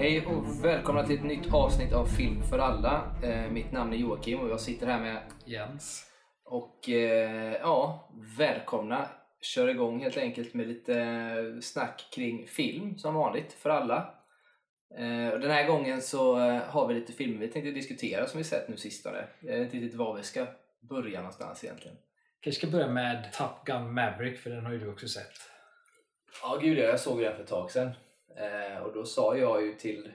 Hej och välkomna till ett nytt avsnitt av Film för alla. Eh, mitt namn är Joakim och jag sitter här med Jens. och eh, ja, välkomna. Kör igång helt enkelt med lite snack kring film som vanligt för alla. Eh, och den här gången så eh, har vi lite filmer vi tänkte diskutera som vi sett nu sistone. Jag vet inte riktigt var vi ska börja någonstans egentligen. Kanske ska börja med Top Gun Maverick för den har ju du också sett. Ja, gud ja, jag såg den för ett tag sedan. Eh, och då sa jag ju till,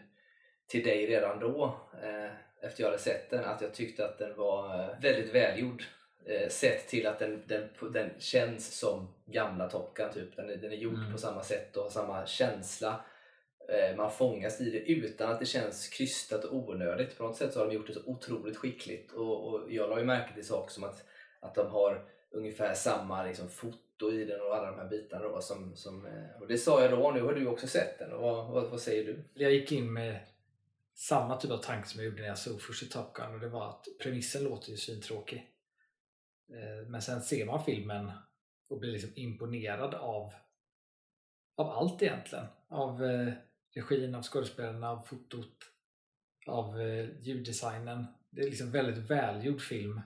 till dig redan då, eh, efter jag hade sett den, att jag tyckte att den var eh, väldigt välgjord. Eh, sett till att den, den, den känns som gamla Top Gun, typ. Den, är- den är gjord Mm. på samma sätt och har samma känsla. Eh, man fångas i det utan att det känns krystat och onödigt. På något sätt så har de gjort det så otroligt skickligt. Och, och jag la ju märke till saker som att, att de har ungefär samma liksom, foto i den och alla de här bitarna. Då, som, som, eh, och det sa jag då, nu har du också sett den. Och vad, vad, vad säger du? Jag gick in med samma typ av tanke som jag gjorde när jag såg första Top Gun och det var att premissen låter ju svintråkig. Eh, men sen ser man filmen och blir liksom imponerad av, av allt egentligen. Av eh, regin, av skådespelarna, av fotot, av eh, ljuddesignen. Det är liksom väldigt välgjord film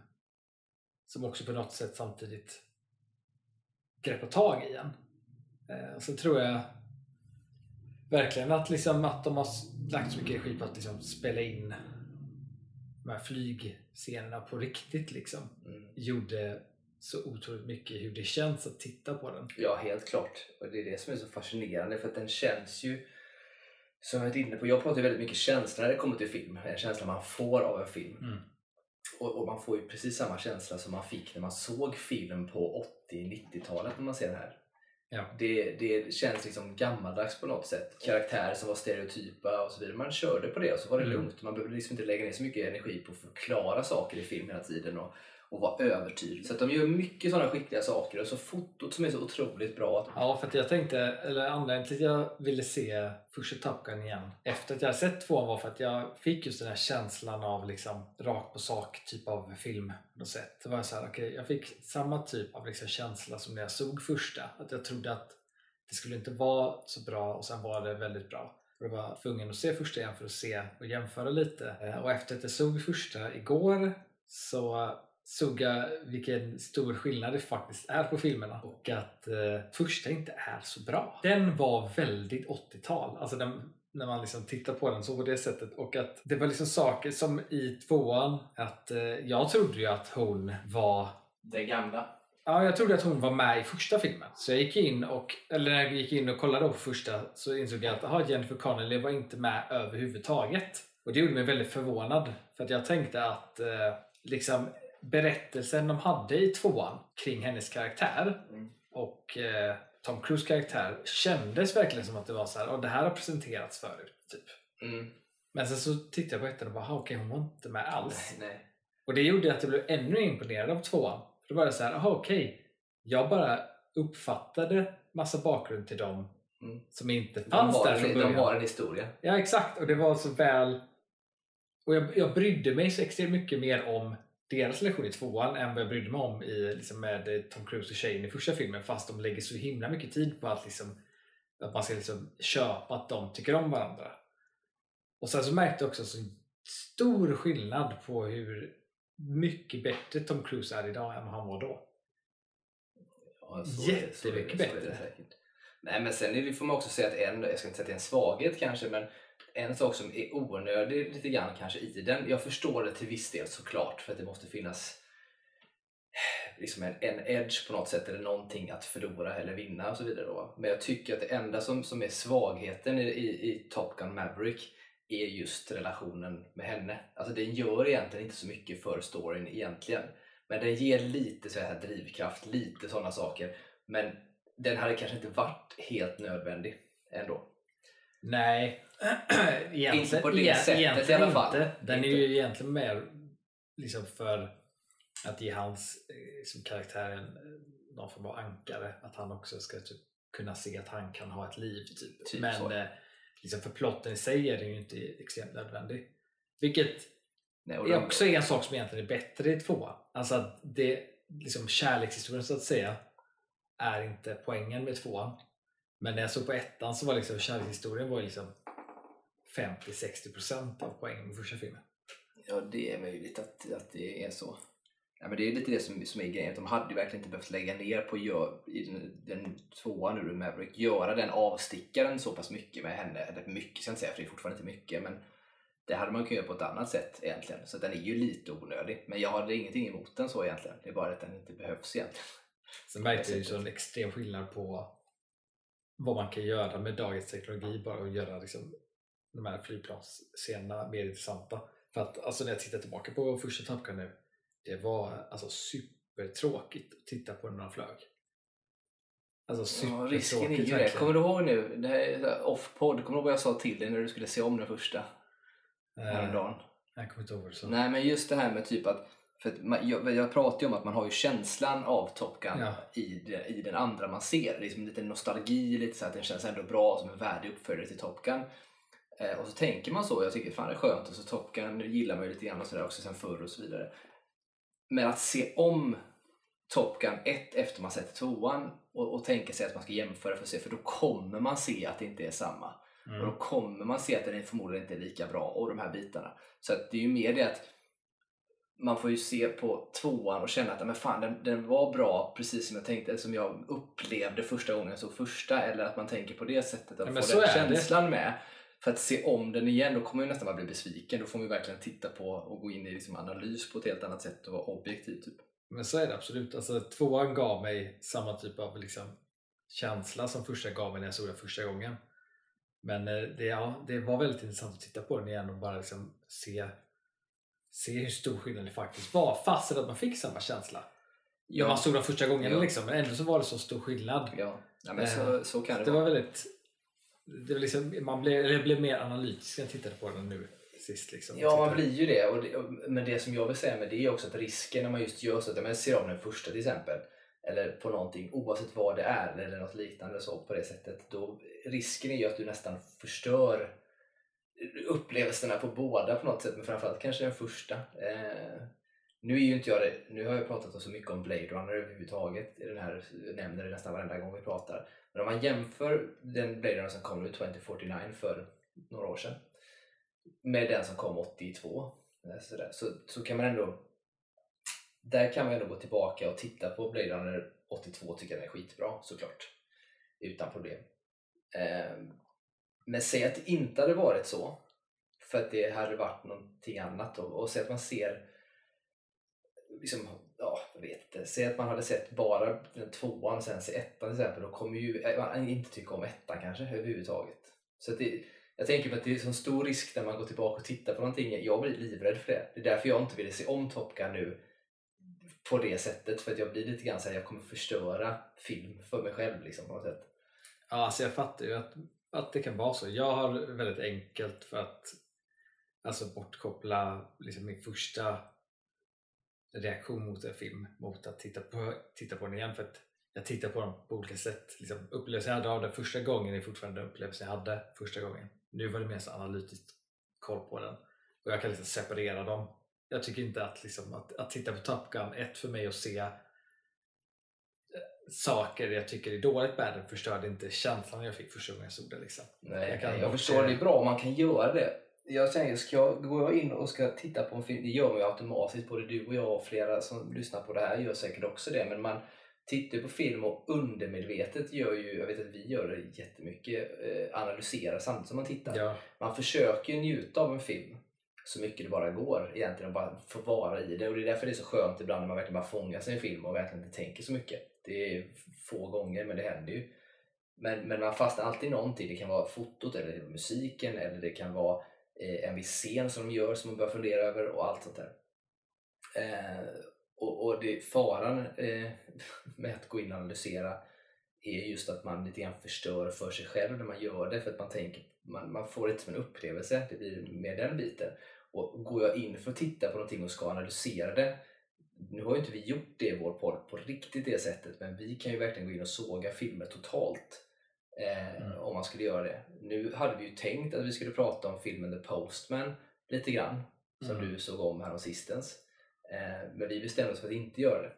som också på något sätt samtidigt greppar tag i en. Eh, så tror jag verkligen att, liksom, att de har lagt så mycket energi på att liksom, spela in de här flygscenerna på riktigt liksom. Mm. Gjorde så otroligt mycket hur det känns att titta på den. Ja, helt klart. Och det är det som är så fascinerande för att den känns ju som jag varit inne på, jag pratar ju väldigt mycket känsla när det kommer till film. En känsla man får av en film. Mm. Och, och man får ju precis samma känsla som man fick när man såg film på 80-90-talet när man ser den här. Ja. Det, det känns liksom gammaldags på något sätt. Karaktärer som var stereotypa och så vidare. Man körde på det och så var det Mm. lugnt. Man behövde liksom inte lägga ner så mycket energi på att förklara saker i film hela tiden och, och vara övertydlig. Så att de gör mycket sådana skickliga saker och så fotot som är så otroligt bra. Att, Ja, för att jag tänkte, eller anledningen till att jag ville se första Top Gun igen efter att jag sett tvåan var för att jag fick just den här känslan av liksom rakt på sak typ av film på något sätt. Det var så här, okej, jag fick samma typ av liksom känsla som när jag såg första. Att jag trodde att det skulle inte vara så bra och sen var det väldigt bra. Och jag var tvungen att se första igen för att se och jämföra lite. Eh, och efter att jag såg första igår så såg jag vilken stor skillnad det faktiskt är på filmerna och att eh, första inte är så bra. Den var väldigt 80-tal, alltså den, när man liksom tittar på den så på det sättet och att det var liksom saker som i tvåan att eh, jag trodde ju att hon var det gamla. Ja, jag trodde att hon var med i första filmen. Så jag gick in och, eller när jag gick in och kollade på första så insåg jag att aha, Jennifer Connelly var inte med överhuvudtaget. Och det gjorde mig väldigt förvånad. För att jag tänkte att eh, liksom berättelsen de hade i tvåan kring hennes karaktär Mm. och eh, Tom Cruise karaktär kändes verkligen som att det var så här, "Åh, det här har presenterats förut. Typ. Mm. Men sen så tittade jag på ettan och bara, "Ah, okej hon var inte med alls. Nej, nej. Och det gjorde att jag blev ännu imponerad av tvåan. För då var det så här, okej. Jag bara uppfattade massa bakgrund till dem Mm. som inte De, fanns har där från en, de början. har en historia. Ja exakt, och det var så väl... Och jag, jag brydde mig så extremt mycket mer om deras relation i tvåan än vad jag brydde mig om i, liksom med eh, Tom Cruise och tjejen i första filmen fast de lägger så himla mycket tid på att, liksom, att man ska liksom köpa att de tycker om varandra. Och sen så märkte jag också så stor skillnad på hur mycket bättre Tom Cruise är idag än vad han var då. Ja, så Jättemycket bättre. Nej men sen är det, får man också säga att en, jag ska inte säga att det är en svaghet kanske, men en sak som är onödig lite grann kanske i den, jag förstår det till viss del såklart för att det måste finnas liksom en, en edge på något sätt eller någonting att förlora eller vinna och så vidare. Då. Men jag tycker att det enda som, som är svagheten i, i, i Top Gun Maverick är just relationen med henne. Alltså den gör egentligen inte så mycket för storyn egentligen. Men den ger lite så här drivkraft, lite sådana saker. Men den hade kanske inte varit helt nödvändig ändå. Nej, Inte på det sättet i alla fall. Inte. Den Inte. är ju egentligen mer liksom för att ge hans eh, som karaktär en, eh, någon form av ankare. Att han också ska typ kunna se att han kan ha ett liv. Typ. Typ Men så. eh, liksom för plotten i sig är den ju inte extremt nödvändig. Vilket Nej, är de- också en sak som egentligen är bättre i tvåan. Alltså att det, liksom kärlekshistorien så att säga, är inte poängen med tvåan. Men när jag såg på ettan så var liksom kärlekshistorien var liksom 50-60% av poängen med första filmen. Ja, det är möjligt att, att det är så. Ja, men det är lite det som, som är grejen. De hade ju verkligen inte behövt lägga ner på gör, i den, den tvåan nu, Maverick, göra den avstickaren så pass mycket med henne. Eller mycket ska jag inte säga, för det är fortfarande inte mycket. Men det hade man kunnat göra på ett annat sätt egentligen. Så den är ju lite onödig. Men jag hade ingenting emot den så egentligen. Det är bara att den inte behövs egentligen. Sen märkte jag ju en extrem skillnad på vad man kan göra med dagens teknologi bara att göra liksom, de här flygplansscenerna mer intressanta. För att alltså, när jag tittar tillbaka på första Top Gun nu, det var alltså supertråkigt att titta på när de flög. Alltså Ja, risken är ju supertråkigt det. verkligen. Kommer du ihåg nu, det här är off-podd, kommer du ihåg vad jag sa till dig när du skulle se om den första häromdagen? Jag kommer inte ihåg vad du sa. Nej men just det här med typ att, för att man, jag, jag pratar ju om att man har ju känslan av Top Gun Ja. i, det, i den andra man ser. Det är som lite nostalgi, lite så att den känns ändå bra som en värdig uppföljare till Top Gun. Eh, och så tänker man så, jag tycker fan det är skönt och så Top Gun gillar man ju lite grann och sådär också sen förr och så vidare. Men att se om Top Gun 1 efter man sett tvåan och, och tänka sig att man ska jämföra för att se, för då kommer man se att det inte är samma. Mm. Och då kommer man se att den förmodligen inte är lika bra och de här bitarna. Så att det är ju mer det att man får ju se på tvåan och känna att men fan, den, den var bra precis som jag tänkte, som jag upplevde första gången jag såg första. Eller att man tänker på det sättet, att Ja, få den är det. känslan med. För att se om den igen, då kommer man ju nästan bara bli besviken. Då får man verkligen titta på och gå in i liksom analys på ett helt annat sätt och vara objektiv. Typ. Men så är det absolut. Alltså, tvåan gav mig samma typ av liksom, känsla som första gav mig när jag såg den första gången. Men eh, det, ja, det var väldigt intressant att titta på den igen och bara liksom se, se hur stor skillnad det faktiskt var. Fast att man fick samma känsla. Ja. Man såg den första gången Ja. liksom, men ändå så var det så stor skillnad. Ja, ja men Eh, så, så kan det, Det vara. var väldigt... Det var liksom, man blev, eller jag blev mer analytisk när jag tittade på den nu sist. Liksom, Ja, man blir ju det. Och det. Men det som jag vill säga med det är också att risken när man just gör så att man ser om den första till exempel eller på någonting oavsett vad det är eller något liknande så på det sättet då risken är ju att du nästan förstör upplevelserna på båda på något sätt men framförallt kanske den första. Eh, nu är ju inte jag det, nu har jag pratat så mycket om Blade Runner överhuvudtaget i den här, det nästan varenda gång vi pratar. Men om man jämför den Blade Runner som kom nu 2049 för några år sedan med den som kom 82 eh, så, där, så, så kan man ändå där kan man ändå gå tillbaka och titta på Blade Runner 82 tycker jag den är skitbra såklart. Utan problem. Ehm, men säg att det inte hade varit så för att det hade varit någonting annat och, och säg att man ser liksom, ja, jag vet inte. Säg att man hade sett bara den tvåan och sen se ettan till exempel. Då kommer ju eh, man inte tycka om ettan kanske överhuvudtaget. Så att det, jag tänker på att det är så stor risk när man går tillbaka och tittar på någonting. Jag blir livrädd för det. Det är därför jag inte ville se om Top Gun nu på det sättet. För att jag blir lite grann såhär, jag kommer förstöra film för mig själv liksom på något sätt. Ja, alltså jag fattar ju att, att det kan vara så. Jag har väldigt enkelt för att alltså bortkoppla liksom min första reaktion mot en film mot att titta på, titta på den igen. För att jag tittar på den på olika sätt. Liksom, upplevelsen jag hade av den första gången är fortfarande den upplevelsen jag hade första gången. Nu var det mer så analytiskt koll på den. Och jag kan liksom separera dem. Jag tycker inte att, liksom, att, att titta på Top Gun, ett för mig att se eh, saker jag tycker är dåligt med den förstörde inte känslan jag fick första gången jag såg den. Liksom. Nej, Jag kan jag, förstår det är bra om man kan göra det. Jag tänker, ska jag, går jag in och ska titta på en film, det gör man ju automatiskt, både du och jag och flera som lyssnar på det här gör säkert också det, men man tittar ju på film och undermedvetet gör ju, jag vet att vi gör det jättemycket, eh, analyserar samtidigt som man tittar. Ja, Man försöker ju njuta av en film så mycket det bara går egentligen och bara få vara i det och det är därför det är så skönt ibland när man verkligen bara fångar sig i en film och verkligen inte tänker så mycket. Det är få gånger men det händer ju. Men, men man fastnar alltid i någonting. Det kan vara fotot eller musiken eller det kan vara Eh, en viss scen som de gör som man börjar fundera över och allt sånt där. Eh, och, och det, faran eh, med att gå in och analysera är just att man lite grann förstör för sig själv när man gör det för att man tänker man, man får det inte som en upplevelse, det blir mer den biten. Och går jag in för att titta på någonting och ska analysera det nu har ju inte vi gjort det i vår podd på riktigt det sättet men vi kan ju verkligen gå in och såga filmer totalt eh, Mm. om man skulle göra det. Nu hade vi ju tänkt att vi skulle prata om filmen The Postman lite grann som Mm. du såg om här sistens. Eh, men vi bestämde oss för att inte göra det.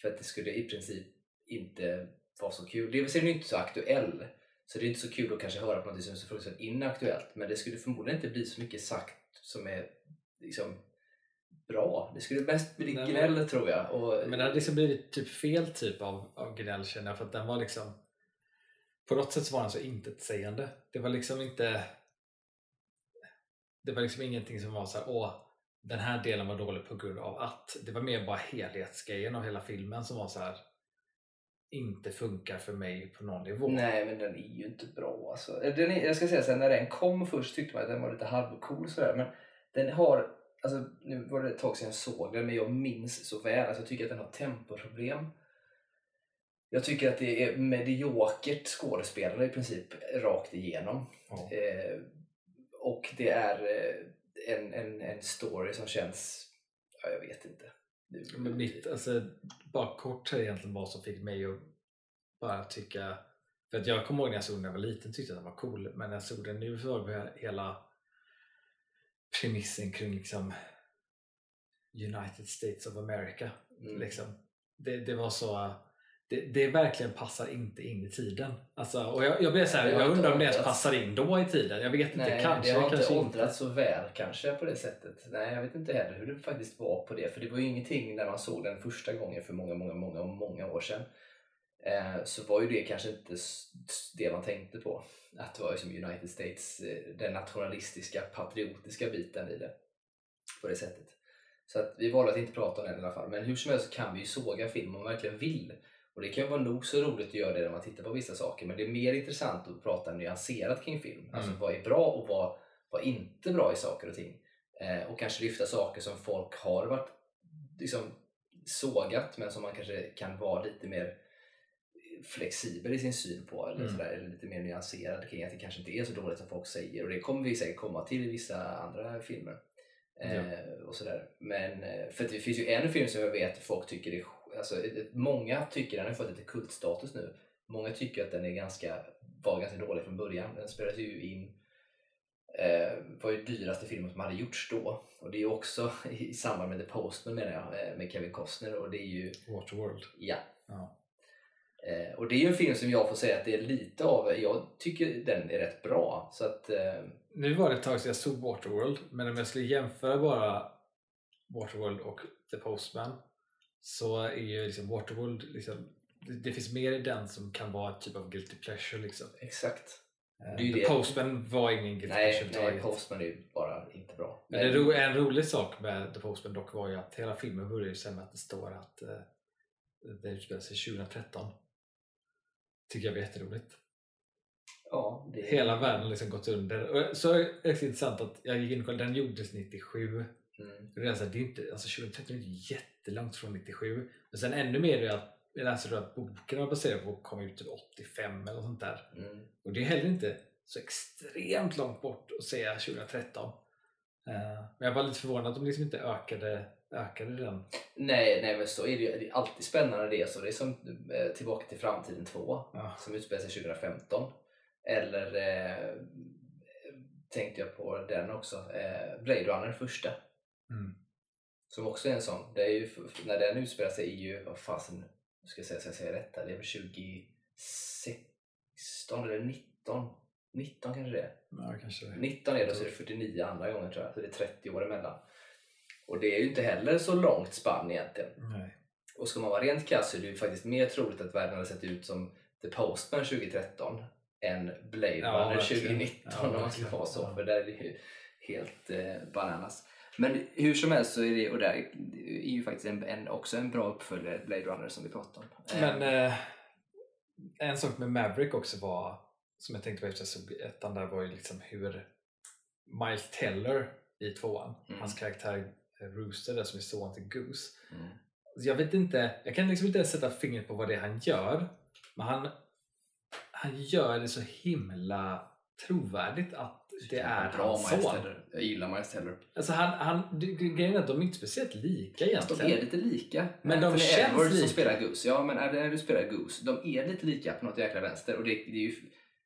För att det skulle i princip inte vara så kul. Dels är den ju inte så aktuell Så det är inte så kul att kanske höra på något som är så fruktansvärt inaktuellt. Men det skulle förmodligen inte bli så mycket sagt som är liksom bra. Det skulle mest bli Nej, gnäll tror jag. Och, Men det hade liksom blivit typ fel typ av, av gnäll känner jag för att den var liksom på något sätt så var den så intetsägande. Det var liksom inte det var liksom ingenting som var så här, åh den här delen var dålig på grund av att. Det var mer bara helhetsgrejen av hela filmen som var så här inte funkar för mig på någon nivå. Nej, men den är ju inte bra alltså. Den är, jag ska säga sen när den kom först tyckte man att den var lite halvcool sådär. Men den har, alltså nu var det ett tag sedan jag såg den men jag minns så väl. Alltså, jag tycker att den har tempoproblem. Jag tycker att det är mediokert skådespelare i princip rakt igenom. Ja. Eh, och det är eh, en, en, en story som känns, ja jag vet inte. Men mitt, alltså, bara kort egentligen vad som fick mig att bara tycka för att jag kommer ihåg när jag såg den när jag var liten tyckte jag den var cool men när jag såg den nu så var hela premissen kring liksom United States of America Mm. liksom. det, det var så det, det verkligen passar inte in i tiden alltså, och jag, jag blev så här, jag undrar om det ens passar in då i tiden jag vet inte, Nej, kanske, det har kanske inte åldrats så väl kanske på det sättet. Nej, jag vet inte heller hur det faktiskt var på det. För det var ju ingenting när man såg den första gången för många, många, många, många år sedan. Eh, så var ju det kanske inte det man tänkte på. Att det var som United States, eh, den nationalistiska, patriotiska biten i det. På det sättet. Så att vi valde att inte prata om den i alla fall. Men hur som helst kan vi ju såga film om man verkligen vill. Och det kan ju vara nog så roligt att göra det när man tittar på vissa saker. Men det är mer intressant att prata nyanserat kring film. Alltså Mm. vad är bra och vad, vad är inte bra i saker och ting. Eh, och kanske lyfta saker som folk har varit liksom, sågat men som man kanske kan vara lite mer flexibel i sin syn på eller, Mm. sådär, eller lite mer nyanserad kring att det kanske inte är så dåligt som folk säger och det kommer vi säkert komma till i vissa andra filmer. Eh, och sådär. Men eh, för det finns ju en film som jag vet folk tycker är alltså, det- många tycker den har fått lite kultstatus nu. Många tycker att den är ganska, var ganska dålig från början. Den spelades ju in eh, var ju dyraste filmen som hade gjorts då. Och det är ju också i samband med The Postman menar jag, eh, med Kevin Costner. Och det är ju, Waterworld ja. Ja. Eh, och det är ju en film som jag får säga att det är lite av, jag tycker den är rätt bra. Så att, eh, Nu var det ett tag sedan jag såg Waterworld, men om jag skulle jämföra bara Waterworld och The Postman så är ju liksom Waterworld, liksom, det, det finns mer i den som kan vara typ av guilty pleasure. Liksom. exakt. Ju The. Postman var ingen guilty Nej, pleasure nej, överhuvudtaget. Postman är ju bara inte bra. Men det ro, en rolig sak med The Postman dock var ju att hela filmen börjar ju med att det står att eh, det utspelar sig 2013. Tycker jag var jätteroligt. ja, det Hela världen har liksom gått under. Och så är det intressant att jag gick in och den gjordes 97. Mm. Det är, så här, det är inte, alltså 2013 är inte jättelångt från 97. Men sen ännu mer är att jag läser då att boken var baserad på komma ut typ 85 eller sånt där. Mm. Och det är heller inte så extremt långt bort att säga 2013. Eh, men jag var lite förvånad att de liksom inte ökade, ökade den. Nej, nej, men så är det ju. Det är alltid spännande. Så det är som eh, Tillbaka till framtiden 2 Ja. som utspelar sig 2015. Eller eh, tänkte jag på den också, eh, Blade Runner första. Mm. Som också är en sån. Det är ju, när den utspelar sig är ju, vad fasen, ska jag säga så jag säger rätt här, det är väl 2016 eller 19? 19 kanske det är. Ja, kanske det. 19 är det och så är det 49 andra gången tror jag, så det är 30 år emellan. Och det är ju inte heller så långt spann egentligen. Nej. Och ska man vara rent kass så är det ju faktiskt mer troligt att världen hade sett ut som The Postman 2013 än Blade Ja, Runner verkligen. 2019 Ja, om man ska vara så. För där är det ju helt eh, bananas. Men hur som helst så är det, och där är ju faktiskt en, en, också en bra uppföljare, Blade Runner som vi pratade om. Men Eh, eh, en sak med Maverick också var, som jag tänkte på efter jag såg ettan där, var ju liksom hur Miles Teller i tvåan, Mm. hans karaktär eh, Rooster där som är son till Goose. mm. Jag vet inte, jag kan liksom inte ens sätta fingret på vad det är han gör, men han, han gör det så himla trovärdigt att det är bra hans son. Jag gillar Miles Teller. Alltså han, han, det- det- grejen är att de är inte speciellt lika Fast de egentligen. är lite lika. Men de Anthony känns Edwards som lika. spelar Goose. Ja, men när du spelar Goose, de är lite lika på något jäkla vänster. Och det, det, är, ju,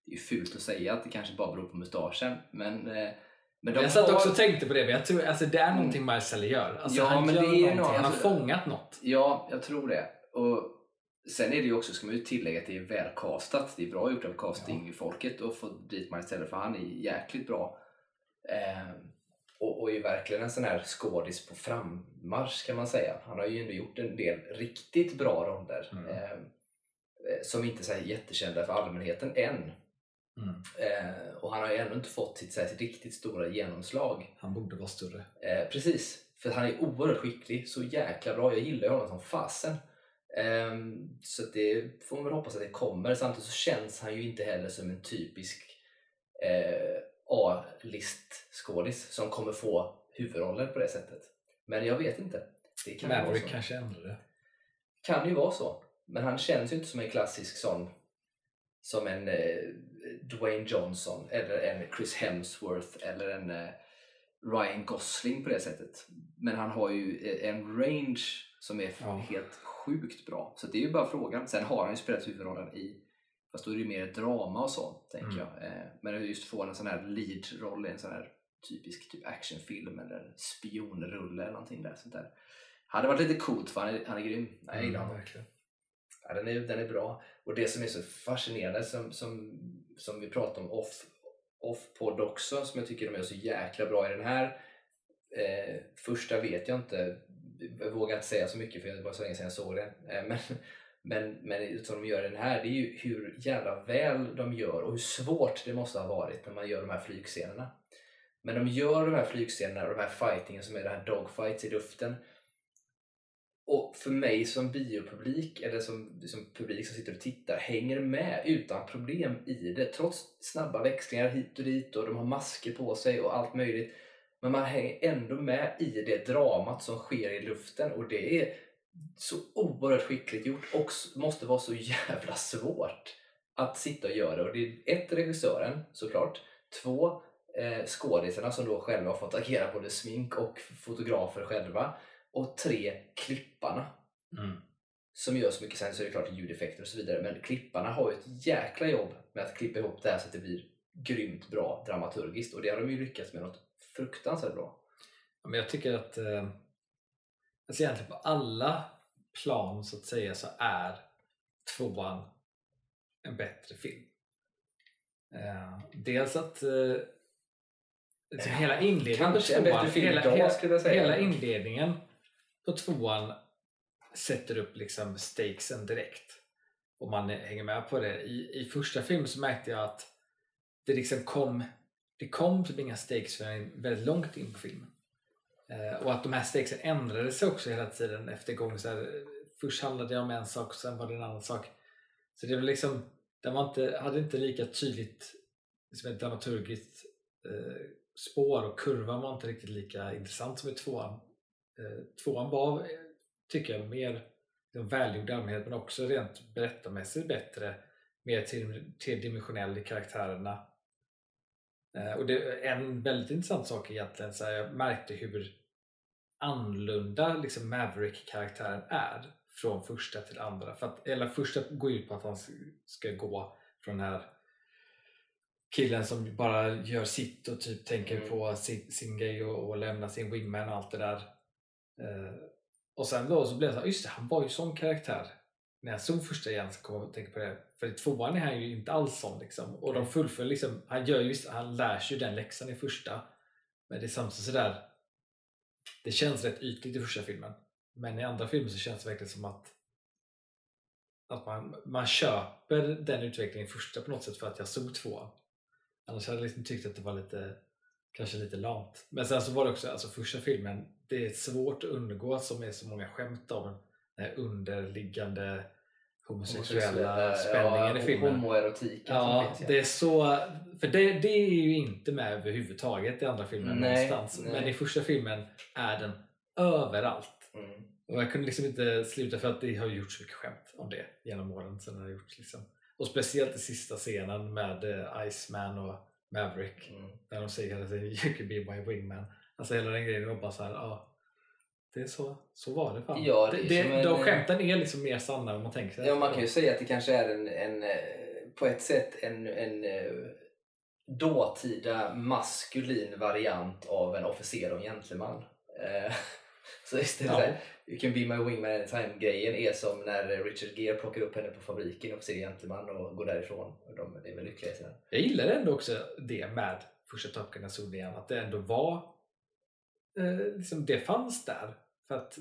det är fult att säga att det kanske bara beror på mustaschen. Men, eh, men jag satt har- också och tänkte på det, men jag tror alltså det är Mm. någonting Miles Teller gör. Alltså Ja, han men gör det är någonting, nog- han har fångat något. Ja, jag tror det. Och Sen är det ju också, ska man ju tillägga att det är välkastat. Det är bra gjort av castingfolket att få dit Miles Teller för han är jäkligt bra. Eh, och, och är verkligen en sån här skådis på frammarsch kan man säga. Han har ju ändå gjort en del riktigt bra roller. Mm. Eh, som inte är så här jättekända för allmänheten än. Mm. Eh, och han har ju ännu inte fått sitt, så här, sitt riktigt stora genomslag. Han borde vara större. Eh, precis, för han är oerhört skicklig. Så jäkla bra. Jag gillar honom som fasen. Ehm, så det får man väl hoppas att det kommer. Samtidigt så känns han ju inte heller som en typisk eh, A-list-skådis som kommer få huvudroller på det sättet. Men jag vet inte. Det kan ju vara Maverick så. kanske ändrar det. kan ju vara så. Men han känns ju inte som en klassisk sån som en eh, Dwayne Johnson eller en Chris Hemsworth eller en eh, Ryan Gosling på det sättet. Men han har ju en range som är Ja. helt sjukt bra. Så det är ju bara frågan. Sen har han ju spelat huvudrollen i, fast då är det ju mer drama och så, tänker Mm. jag. Eh, men just få en sån här lead-roll i en sån här typisk typ actionfilm eller spionrulle eller någonting där. Sånt där. Hade varit lite coolt för han är, han är grym. Jag gillar honom. Mm, verkligen. Ja, den, är, den är bra. Och det som är så fascinerande som, som, som vi pratade om off, off podd också, som jag tycker de är så jäkla bra i den här. Eh, första vet jag inte, jag vågar inte säga så mycket för det var så länge sedan jag såg den. Eh, men, men, men som de gör den här, det är ju hur jävla väl de gör och hur svårt det måste ha varit när man gör de här flygscenerna. Men de gör de här flygscenerna och de här fightingen som är det här dogfights i luften och för mig som biopublik, eller som, som publik som sitter och tittar, hänger med utan problem i det. Trots snabba växlingar hit och dit och de har masker på sig och allt möjligt. Men man hänger ändå med i det dramat som sker i luften och det är så oerhört skickligt gjort och måste vara så jävla svårt att sitta och göra det. Och det är ett, regissören såklart. Två, eh, skådisarna som då själva har fått agera både smink och fotografer själva. Och tre, klipparna Mm. som gör så mycket. Sen så är det klart ljudeffekter och så vidare. Men klipparna har ju ett jäkla jobb med att klippa ihop det här så att det blir grymt bra dramaturgiskt. Och det har de ju lyckats med något fruktansvärt bra. Ja, Men jag tycker att eh, alltså egentligen på alla plan så att säga så är tvåan en bättre film. Eh, dels att eh, liksom hela inledningen Kanske på tvåan, hela, idag hela, inledningen på tvåan sätter upp liksom stakesen direkt och man hänger med på det. I, i första filmen så märkte jag att det liksom kom det kom typ inga stakes förrän väldigt långt in på filmen. Eh, och att de här stakesen ändrade sig också hela tiden efter gång. Så här, först handlade det om en sak och sen var det en annan sak. Så det var liksom, den var inte, hade inte lika tydligt liksom ett dramaturgiskt eh, spår och kurvan var inte riktigt lika intressant som i tvåan. Eh, tvåan var, tycker jag, mer liksom, välgjord i allmänhet men också rent berättarmässigt bättre. Mer tredimensionell i karaktärerna. Eh, Och det, en väldigt intressant sak egentligen, så här, jag märkte hur annorlunda liksom Maverick-karaktären är från första till andra. För att, eller första går ut på att han ska gå från den här killen som bara gör sitt och typ tänker Mm. på sin, sin grej och, och lämnar sin wingman och allt det där. Eh, och sen då så blev det så här, just det, han var ju sån karaktär. När jag såg första igen så kom jag att tänka på det. För i tvåan är han ju inte alls sån liksom. Och de fullföljer liksom, han gör ju, han lär sig ju den läxan i första. Men det är samtidigt sådär, det känns rätt ytligt i första filmen. Men i andra filmer så känns det verkligen som att att man, man köper den utvecklingen i första på något sätt för att jag såg tvåan. Annars hade jag liksom tyckt att det var lite kanske lite lamt. Men sen så var det också, alltså första filmen, det är svårt att undgå som är så många skämt av den här underliggande homosexuella spänningen i filmen. Homoerotiken Ja, som finns. det är så... För det, det är ju inte med överhuvudtaget i andra filmer Nej, någonstans. nej. Men i första filmen är den överallt. Mm. Och jag kunde liksom inte sluta för att det har gjorts så mycket skämt om det genom åren. Sen har gjorts liksom. Och speciellt i sista scenen med eh, Iceman och Maverick. Mm. När de säger hela tiden You can be my wingman. Alltså hela den grejen var bara så här, ja. Det är så, så var det fan. Ja, det är det, det, en, de eh, skämten är liksom mer sanna än man tänker sig. Ja, man kan ju säga att det kanske är en, en eh, på ett sätt en, en eh, dåtida maskulin variant av en officer och en gentleman. Så istället Ja. ja. You can be my wingman anytime grejen är som när Richard Gere plockar upp henne på fabriken och ser Gentleman och går därifrån. Och de är väl lyckliga sedan. Jag gillar ändå också det med första Top Gun att det ändå var liksom det fanns där. För att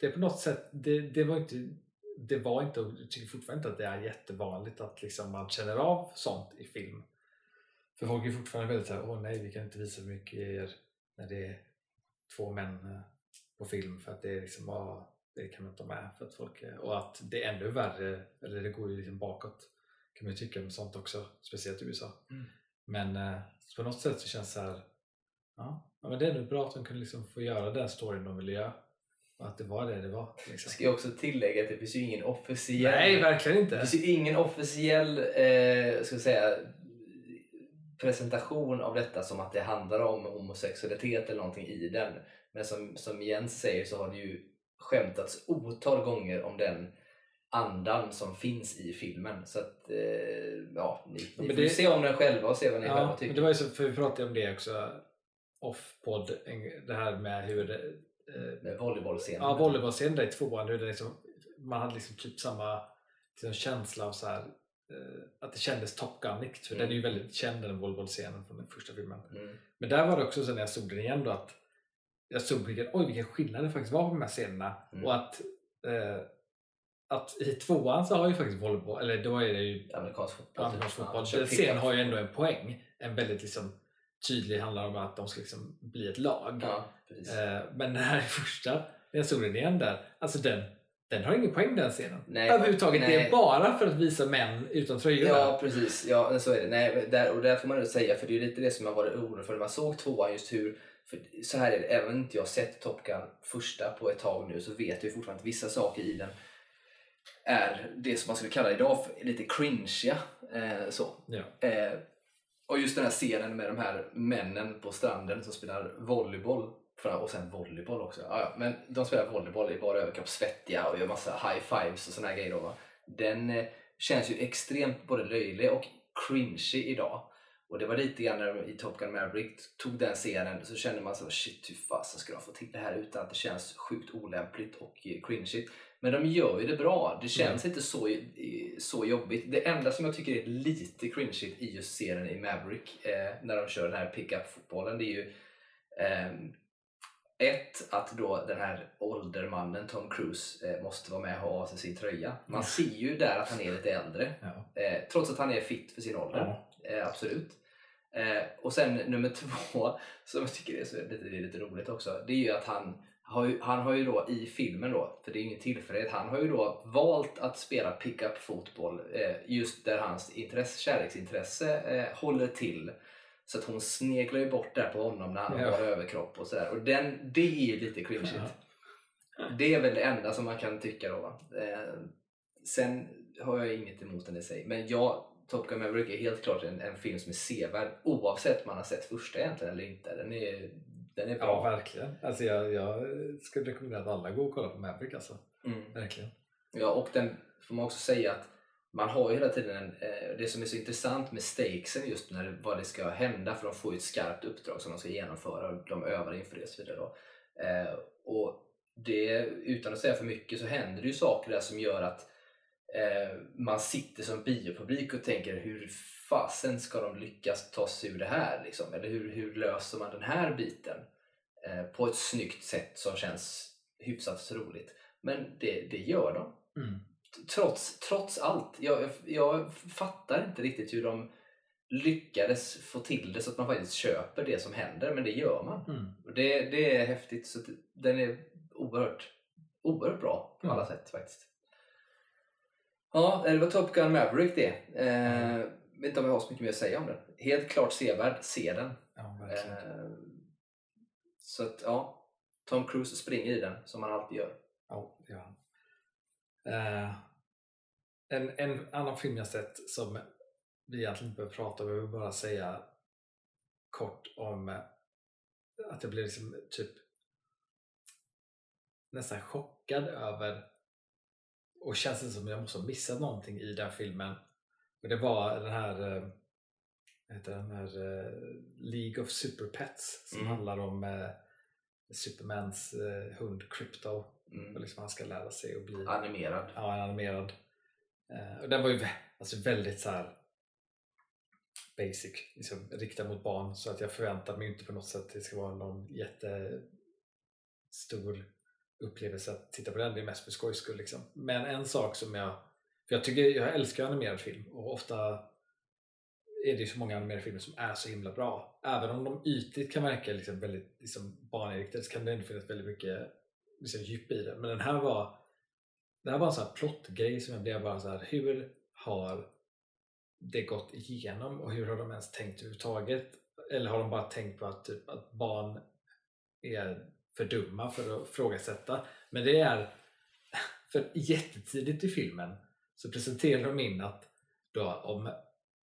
det på något sätt, det, det var inte det var inte, och jag tycker fortfarande inte att det är jättevanligt att liksom man känner av sånt i film. För folk är fortfarande väldigt såhär, åh nej vi kan inte visa hur mycket er när det är två män eh, på film för att det är liksom, ah, det kan man inte ha med för att folk är, och att det är ännu värre, eller det går ju liksom bakåt kan man ju tycka med sånt också, speciellt i USA. Mm. Men eh, på något sätt så känns det så här, ja, ja men det är nog bra att de kunde liksom få göra den storyn de ville göra. Att det var det det var. Liksom. Ska jag också tillägga att det finns ju ingen officiell Nej, verkligen Det inte. finns ju ingen officiell eh, ska säga, presentation av detta som att det handlar om homosexualitet eller någonting i den. Men som, som Jens säger så har det ju skämtats otal gånger om den andan som finns i filmen. Så att, eh, ja, ni, ni får det- se om den själva och se vad ni Ja, själva tycker. det var ju så, för vi pratade om det också off-podd, det här med hur det, eh, Med volleybollscenen. Ja, volleybollscenen där i tvåan, hur det liksom, man hade liksom typ samma liksom, känsla av så här, eh, att det kändes Top Gunigt. För Mm. den är ju väldigt känd den volleybollscenen från den första filmen. Mm. Men där var det också så när jag såg den igen då att jag såg vilken, oj, vilken skillnad det faktiskt var på de här scenerna. Mm. Och att, eh, att i tvåan så har ju faktiskt volleyboll, eller då är det ju Amerikansk fotboll. amerikansk typ. fotboll. Ja, Den scenen har ju ändå en poäng. En väldigt liksom tydlig handlar om att de ska liksom bli ett lag. Ja. Eh, men den här första, jag såg den igen där, alltså den, den har ingen poäng den scenen. Nej, Överhuvudtaget, det nej. är bara för att visa män utan tröjor. Ja, precis. Ja, så är det. Nej, där, och där får man ju säga, för det är lite det som jag varit orolig för när man såg tvåan, just hur för så här är det, även om inte jag sett Top Gun första på ett tag nu så vet jag fortfarande att vissa saker i den är det som man skulle kalla idag för lite cringeiga. Eh, så. Ja. Eh, och just den här scenen med de här männen på stranden som spelar volleyboll. Och sen volleyboll också. Ja. Men de spelar volleyboll i bara överkropp, svettiga och gör massa high fives och såna här grejer. Då, va? Den eh, känns ju extremt både löjlig och cringy idag. Och det var lite grann när de i Top Gun Maverick tog den scenen så kände man så shit hur fasen ska de få till det här utan att det känns sjukt olämpligt och eh, cringeigt. Men de gör ju det bra. Det känns inte så, så jobbigt. Det enda som jag tycker är lite cringeigt i just scenen i Maverick eh, när de kör den här pick-up-fotbollen det är ju ehm, ett, att då den här åldermannen Tom Cruise eh, måste vara med och ha av sig sin tröja. Man ser ju där att han är lite äldre. Ja. Eh, trots att han är fit för sin ålder. Ja. Eh, absolut. Eh, och sen nummer två, som jag tycker är, så, det är lite roligt också, det är ju att han har ju, han har ju då i filmen då, för det är ingen tillfällighet, han har ju då valt att spela pick-up fotboll eh, just där hans intresse, kärleksintresse eh, håller till. Så att hon sneglar ju bort där på honom när han Ja. har överkropp och sådär. Och den, det är ju lite cringeigt. Ja. Det är väl det enda som man kan tycka då. Eh, sen har jag inget emot den i sig. Men jag, Top Gun Maverick är helt klart en, en film som är sevärd oavsett om man har sett första egentligen eller inte. Den är, den är Ja, bra. verkligen. Alltså jag, jag skulle rekommendera att alla går och kollar på Maverick alltså. Mm. Verkligen. Ja, och den får man också säga att man har ju hela tiden en, eh, det som är så intressant med stakesen just när vad det ska hända för de får ju ett skarpt uppdrag som de ska genomföra och de övar inför det och så vidare. Då. Eh, och det, utan att säga för mycket så händer det ju saker där som gör att eh, man sitter som biopublik och tänker hur fasen ska de lyckas ta sig ur det här? Liksom? Eller hur, hur löser man den här biten eh, på ett snyggt sätt som känns hyfsat roligt? Men det, det gör de Mm. trots, trots allt. Jag, jag fattar inte riktigt hur de lyckades få till det så att man faktiskt köper det som händer, men det gör man. Mm. Det, det är häftigt, så den är oerhört, oerhört bra på Mm. alla sätt faktiskt. Ja, det var Top Gun Maverick det. Eh, vet inte om jag har så mycket mer att säga om den. Helt klart sevärd, se den. Ja. Eh, så att ja, Tom Cruise springer i den som han alltid gör. Ja, han. Eh, en, en annan film jag sett som vi egentligen inte behöver prata om, jag vill bara säga kort om eh, att jag blev liksom typ nästan chockad över och känns det som att jag måste ha missat någonting i den filmen. Och det var den här, eh, heter den här eh, League of Super Pets som Mm. handlar om eh, Supermans hund Crypto. Mm. Och liksom han ska lära sig att bli Animerad. ja, animerad. Och den var ju alltså väldigt så här basic, liksom, riktad mot barn. Så att jag förväntar mig inte på något sätt att det ska vara någon jättestor upplevelse att titta på den. Det är mest för skojs skull. Liksom. Men en sak som jag... För jag, tycker, jag älskar animerad film och ofta är det ju så många animerade filmer som är så himla bra. Även om de ytligt kan verka liksom väldigt liksom barninriktade så kan det ändå finnas väldigt mycket liksom, djup i det. Men den här var det här var en sån här plottgrej som jag blev bara så här, hur har det gått igenom och hur har de ens tänkt överhuvudtaget? Eller har de bara tänkt på att, typ, att barn är för dumma för att frågasätta? Men det är, för jättetidigt i filmen så presenterar de in att då om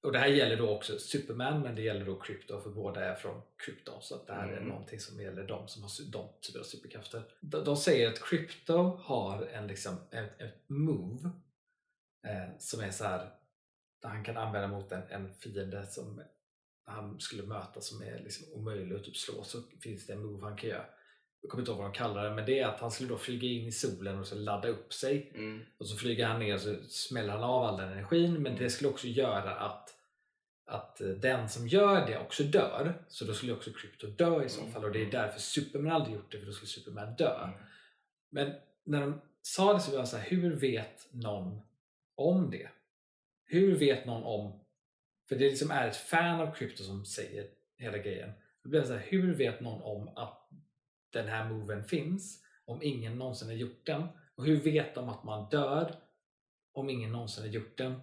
och det här gäller då också Superman men det gäller då Krypto för båda är från Krypton så att det här är Mm. någonting som gäller de som har de typer av superkrafter. De, de säger att Krypto har en liksom, ett, ett move eh, som är så här där han kan använda mot en, en fiende som han skulle möta som är liksom omöjlig att typ slå så finns det en move han kan göra. Jag kommer inte ihåg vad de kallar det men det är att han skulle då flyga in i solen och så ladda upp sig Mm. och så flyger han ner och så smäller han av all den energin men det skulle också göra att, att eh, den som gör det också dör. Så då skulle också Krypto dö i så Mm. fall och det är därför Superman aldrig gjort det för då skulle Superman dö. Mm. Men när de sa det så var jag så här, hur vet någon om det? Hur vet någon om, för det liksom är ett fan av Krypto som säger hela grejen. Då blir jag så här, hur vet någon om att den här moven finns om ingen någonsin har gjort den? Och hur vet de att man dör om ingen någonsin har gjort den?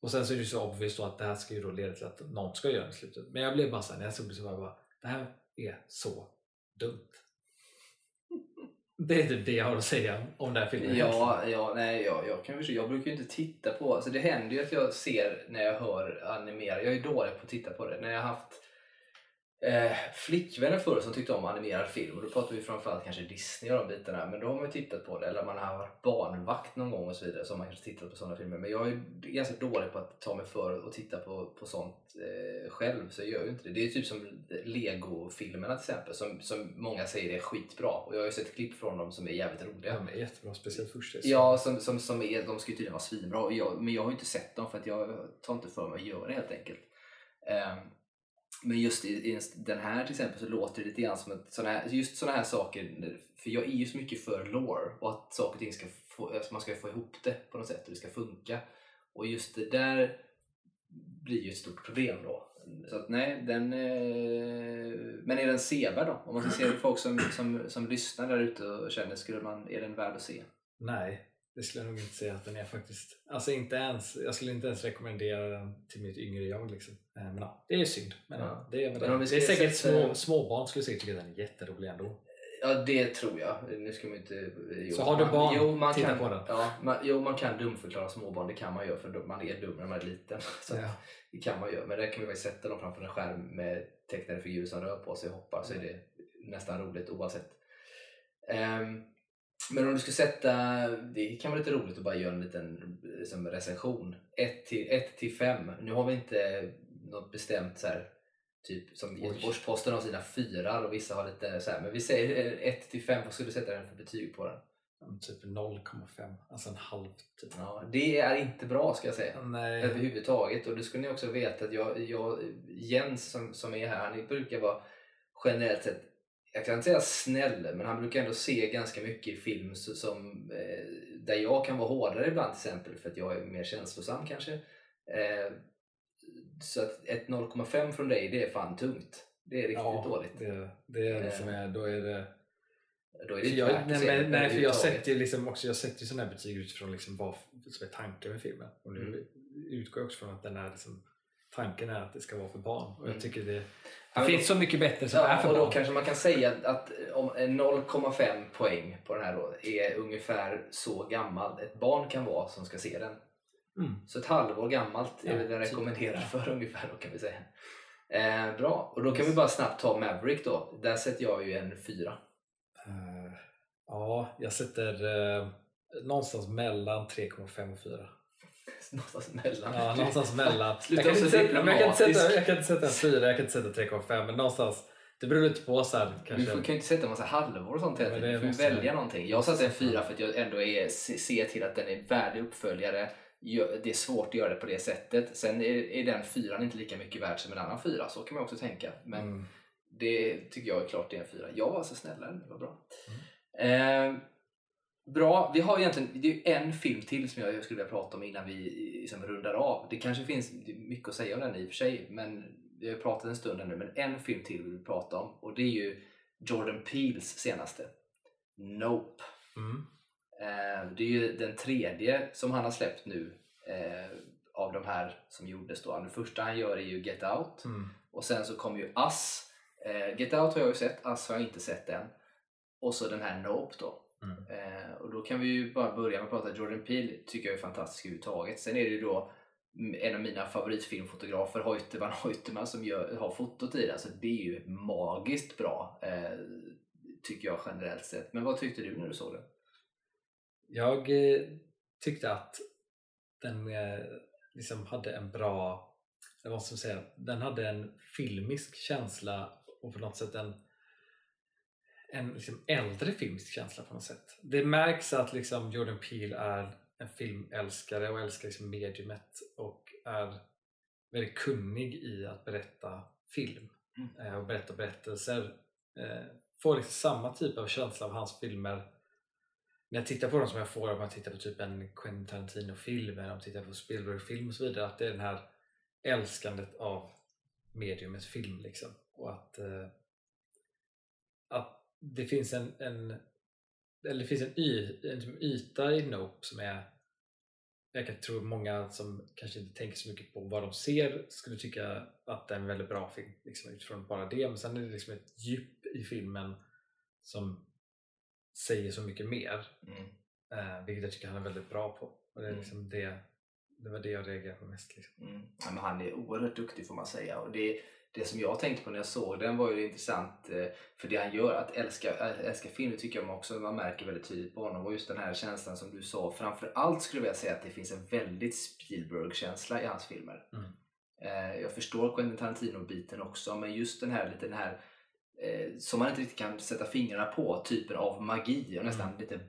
Och sen så är det ju så obvious då att det här ska ju då leda till att någon ska göra det i slutet. Men jag blev bara såhär, när jag såg det så var jag bara, det här är så dumt. Det är typ det jag har att säga om den här filmen. Ja, ja, nej, ja, jag kan förstå. Jag brukar ju inte titta på, alltså det händer ju att jag ser när jag hör animera, jag är dålig på att titta på det. När jag har haft eh, flickvänner förr som tyckte om animerad film och då pratar vi framförallt kanske Disney och de bitarna men då har man ju tittat på det eller man har varit barnvakt någon gång och så vidare så har man kanske tittat på sådana filmer men jag är ganska dålig på att ta mig för att titta på, på sånt eh, själv så jag gör ju inte det. Det är typ som Lego-filmerna till exempel som, som många säger är skitbra och jag har ju sett klipp från dem som är jävligt roliga. De är jättebra, speciellt första. Ja, som, som, som är, de ska ju tydligen vara svinbra. Och jag, men jag har ju inte sett dem för att jag tar inte för mig att göra det helt enkelt. Ehm, men just i, i den här till exempel så låter det lite grann som att såna här, just sådana här saker, för jag är ju så mycket för lore och att saker och ting ska få, alltså man ska få ihop det på något sätt och det ska funka. Och just det där blir ju ett stort problem då. Så att nej, den... Eh, men är den sevärd då? Om man ska se folk som, som, som lyssnar där ute och känner, skulle man, är den värd att se? Nej, det skulle jag nog inte säga att den är faktiskt. Alltså inte ens, jag skulle inte ens rekommendera den till mitt yngre jag. Liksom. Eh, Men ja, det är synd. Men, Ja. det, är, Men det, är säkert små, småbarn skulle säkert tycka att den är jätterolig ändå. Ja, det tror jag. Nu ska man inte... Jo, Så har du man- barn, jo, man titta kan, på den. Ja, man, jo, man kan dumförklara småbarn. Det kan man göra för man är dum när man är liten. Så Ja. Det kan man göra. Men där kan vi väl sätta dem framför en skärm med tecknade figurer som rör på sig och hoppar så är det nästan roligt oavsett. Ehm, men om du skulle sätta, det kan vara lite roligt att bara göra en liten liksom, recension. 1 till, 1 till 5. Nu har vi inte något bestämt så här, typ som. Göteborgs-Posten har sina fyrar och vissa har lite så här, men vi säger 1 till 5. Vad skulle du sätta den för betyg på den? Typ 0,5, alltså en halv typ. Ja, det är inte bra ska jag säga. Nej, överhuvudtaget. Och det skulle ni också veta att jag, jag, Jens som, som är här, han brukar vara generellt sett, jag kan inte säga snäll, men han brukar ändå se ganska mycket i film som, eh, där jag kan vara hårdare ibland till exempel för att jag är mer känslosam kanske. Eh, så att ett 0,5 från dig, det är fan tungt. Det är riktigt ja, dåligt. Det, det är det Eh, som är, då är det Då är det jag, nej, men, nej, för jag sätter ju liksom också, jag sätter sådana här betyg utifrån liksom vad som är tanken med filmen. Och nu Mm. utgår jag också från att den är liksom, tanken är att det ska vara för barn. Och Mm. jag tycker det, det Ja, finns så mycket bättre som är Ja, för och då barn. kanske man kan säga att- att om en 0,5 poäng på den här då är ungefär så gammal ett barn kan vara som ska se den. Mm. Så ett halvår gammalt är Ja, väl den typ. rekommenderad för ungefär då kan vi säga. Eh, bra, och då kan vi bara snabbt ta Maverick då. Där sätter jag ju en fyra. Eh, ja, jag sätter uh, någonstans mellan 3,5 och 4. Någonstans mellan. Ja, någonstans mellan. Jag, kan inte sätta, jag, kan inte sätta, jag kan inte sätta en 4, jag kan inte sätta 3,5 men någonstans Det beror lite på så här, Du kanske. får, kan ju inte sätta en massa halvor och sånt hela tiden. Du får måste välja någonting. Jag satte en fyra för att jag ändå är, se- ser till att den är värdig uppföljare. Det är svårt att göra det på det sättet. Sen är, är den fyran inte lika mycket värd som en annan fyra. Så kan man också tänka. Men Mm. det tycker jag är klart det är en fyra. Jag var så snällare. Det var bra. Mm. Eh, bra. Vi har egentligen det är en film till som jag skulle vilja prata om innan vi liksom rundar av. Det kanske finns det mycket att säga om den i och för sig. Men vi har pratat en stund nu. Men en film till vill vi prata om. Och det är ju Jordan Peels senaste. Nope. Mm. Eh, det är ju den tredje som han har släppt nu eh, av de här som gjordes då. Den första han gör är ju Get Out Mm. och sen så kommer ju Us. Eh, Get Out har jag ju sett, Us har jag inte sett än. Och så den här Nope då. Mm. Eh, och då kan vi ju bara börja med att prata Jordan Peele tycker jag är fantastisk överhuvudtaget. Sen är det ju då en av mina favoritfilmfotografer, Hoyte van Hoytema, som gör, har fotot i den. Så det är ju magiskt bra, eh, tycker jag generellt sett. Men vad tyckte du när du såg den? Jag eh, tyckte att den liksom hade en bra, ska man säga, den hade en filmisk känsla och på något sätt en, en liksom äldre filmisk känsla på något sätt. Det märks att liksom Jordan Peele är en filmälskare och älskar liksom mediumet och är väldigt kunnig i att berätta film Mm. eh, och berätta berättelser. Eh, Får liksom samma typ av känsla av hans filmer när jag tittar på dem som jag får om jag tittar på typ en Quentin Tarantino-film eller om jag tittar på Spielberg-film och så vidare, att det är den här älskandet av mediumet film liksom. Och att, eh, att det finns en, en eller det finns en, y, en typ yta i Nope som är jag kan tro många som kanske inte tänker så mycket på vad de ser skulle tycka att det är en väldigt bra film liksom, utifrån bara det. Men sen är det liksom ett djup i filmen som säger så mycket mer. Mm. Eh, vilket jag tycker han är väldigt bra på. Och det, är Mm. liksom det, det var det jag reagerade på mest. Liksom. Mm. Ja, men han är oerhört duktig får man säga. Och det, det som jag tänkte på när jag såg den var ju intressant. eh, För det han gör, att älska, äh, älska film, det tycker jag också man märker väldigt tydligt på honom. Och just den här känslan som du sa. Framför allt skulle jag vilja säga att det finns en väldigt Spielberg-känsla i hans filmer. Mm. Eh, Jag förstår Quentin Tarantino-biten också. Men just den här, lite den här eh, som man inte riktigt kan sätta fingrarna på, typen av magi och nästan Mm. lite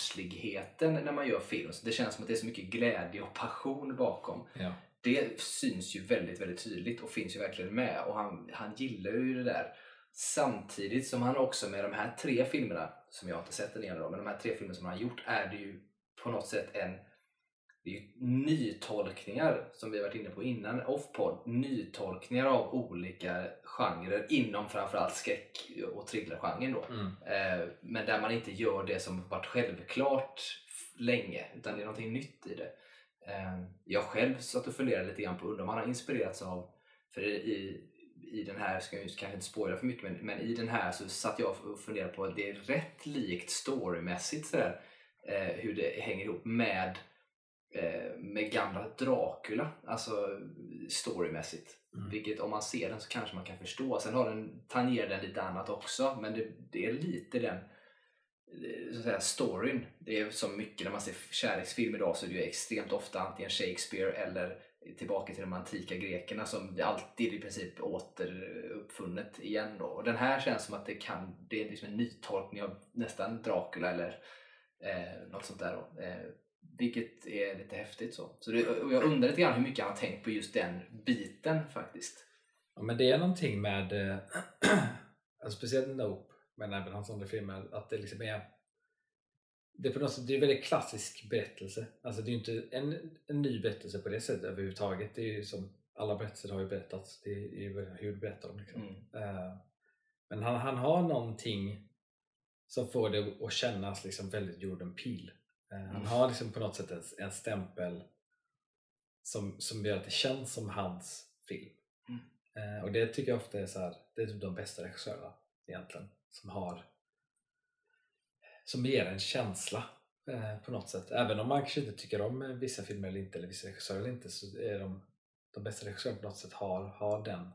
barnsligheten när man gör film. Så det känns som att det är så mycket glädje och passion bakom Ja. Det syns ju väldigt, väldigt tydligt och finns ju verkligen med och han, han gillar ju det där. Samtidigt som han också med de här tre filmerna, som jag inte sett den ena då, men de här tre filmerna som han har gjort är det ju på något sätt en det är ju nytolkningar som vi har varit inne på innan, off-podd, nytolkningar av olika genrer inom framförallt skräck och thrillergenren då. Mm. Eh, men där man inte gör det som varit självklart länge, utan det är någonting nytt i det. Eh, jag själv satt och funderade lite grann på, undrar om han har inspirerats av, för i, i den här, ska jag kanske inte spoila för mycket, men, men i den här så satt jag och funderade på att det är rätt likt storymässigt sådär, eh, hur det hänger ihop med eh, med gamla Dracula, alltså storymässigt. Mm. Vilket om man ser den så kanske man kan förstå. Sen har den, tangerar den lite annat också, men det, det är lite den Eh, så att säga, storyn. Det är som mycket när man ser kärleksfilm idag så är det ju extremt ofta antingen Shakespeare eller tillbaka till de antika grekerna som alltid i princip återuppfunnet igen. Då. Och den här känns som att det kan, det är liksom en nytolkning av nästan Dracula eller eh, något sånt där. Då. Eh, vilket är lite häftigt. så. så det, och jag undrar lite grann hur mycket han har tänkt på just den biten faktiskt. Ja, men det är någonting med, äh, speciellt Nope, men även hans andra filmer, att det liksom är det är på något sätt det är en väldigt klassisk berättelse. Alltså det är ju inte en, en ny berättelse på det sättet överhuvudtaget. Det är ju som alla berättelser har ju berättats. Det är ju hur du berättar dem. Liksom. Mm. Eh, men han, han har någonting som får det att kännas liksom väldigt Jordan Peele. Eh, han Mm. har liksom på något sätt en, en stämpel som, som gör att det känns som hans film. Eh, och det tycker jag ofta är så här, det är typ de bästa regissörerna egentligen som har som ger en känsla eh, på något sätt. Även om man kanske inte tycker om eh, vissa filmer eller inte, eller vissa regissörer eller inte, så är de, de bästa regissörerna på något sätt har, har den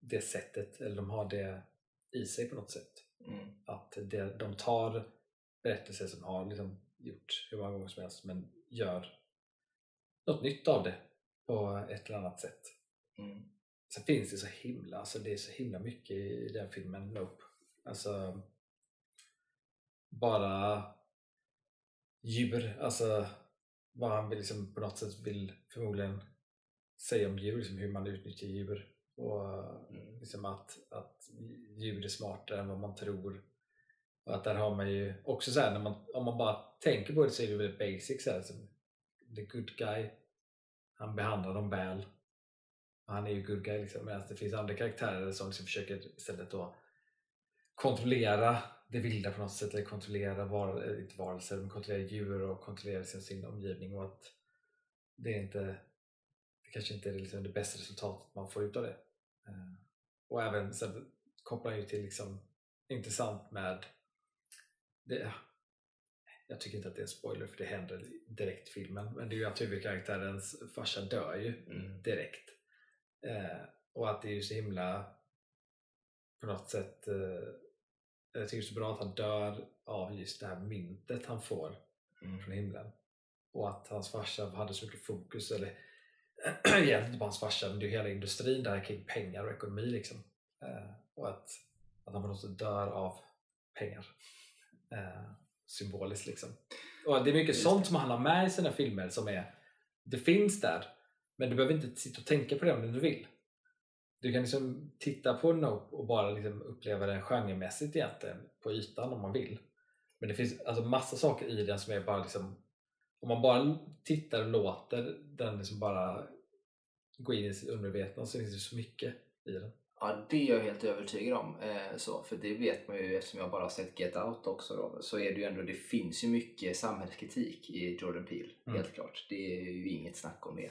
det sättet, eller de har det i sig på något sätt. Mm. Att det, de tar berättelser som har liksom gjort hur många gånger som helst men gör något nytt av det på ett eller annat sätt. Mm. Sen finns det så himla, alltså det är så himla mycket i den filmen Nope. Alltså bara djur, alltså vad han vill liksom på något sätt vill förmodligen säga om djur, liksom hur man utnyttjar djur och Mm. liksom att, att djur är smartare än vad man tror. Och att där har man ju också så här, när man, om man bara tänker på det så är det väldigt basic så här, som the good guy han behandlar dem väl han är ju good guy liksom, medan det finns andra karaktärer som liksom försöker istället då kontrollera det vilda på något sätt eller kontrollera var, eh, inte varelser, men kontrollera djur och kontrollera sin, sin omgivning och att det är inte det kanske inte är liksom det bästa resultatet man får ut av det. Eh, Och även sen kopplar ju till liksom intressant med det, jag tycker inte att det är en spoiler för det händer direkt i filmen men det är ju att huvudkaraktärens farsa dör ju Mm. direkt. Eh, och att det är ju så himla på något sätt jag tycker det är så bra att han dör av just det här myntet han får Mm. från himlen. Och att hans farsa hade så mycket fokus, eller egentligen inte bara hans farsa, men det är hela industrin där kring pengar och ekonomi liksom. Eh, och att, att han på något sätt dör av pengar. Eh, symboliskt liksom. Och det är mycket Just sånt det. som han har med i sina filmer som är, det finns där, men du behöver inte sitta och tänka på det om du vill. Du kan liksom titta på Nope och bara liksom uppleva den genremässigt egentligen på ytan om man vill. Men det finns alltså massa saker i den som är bara liksom om man bara tittar och låter den liksom bara gå in i sitt undermedvetna så finns det så mycket i den. Ja, det är jag helt övertygad om. Eh, så, för det vet man ju eftersom jag bara har sett Get Out också. Då, så är det ju ändå, det finns ju mycket samhällskritik i Jordan Peele. Mm. Helt klart. Det är ju inget snack om det.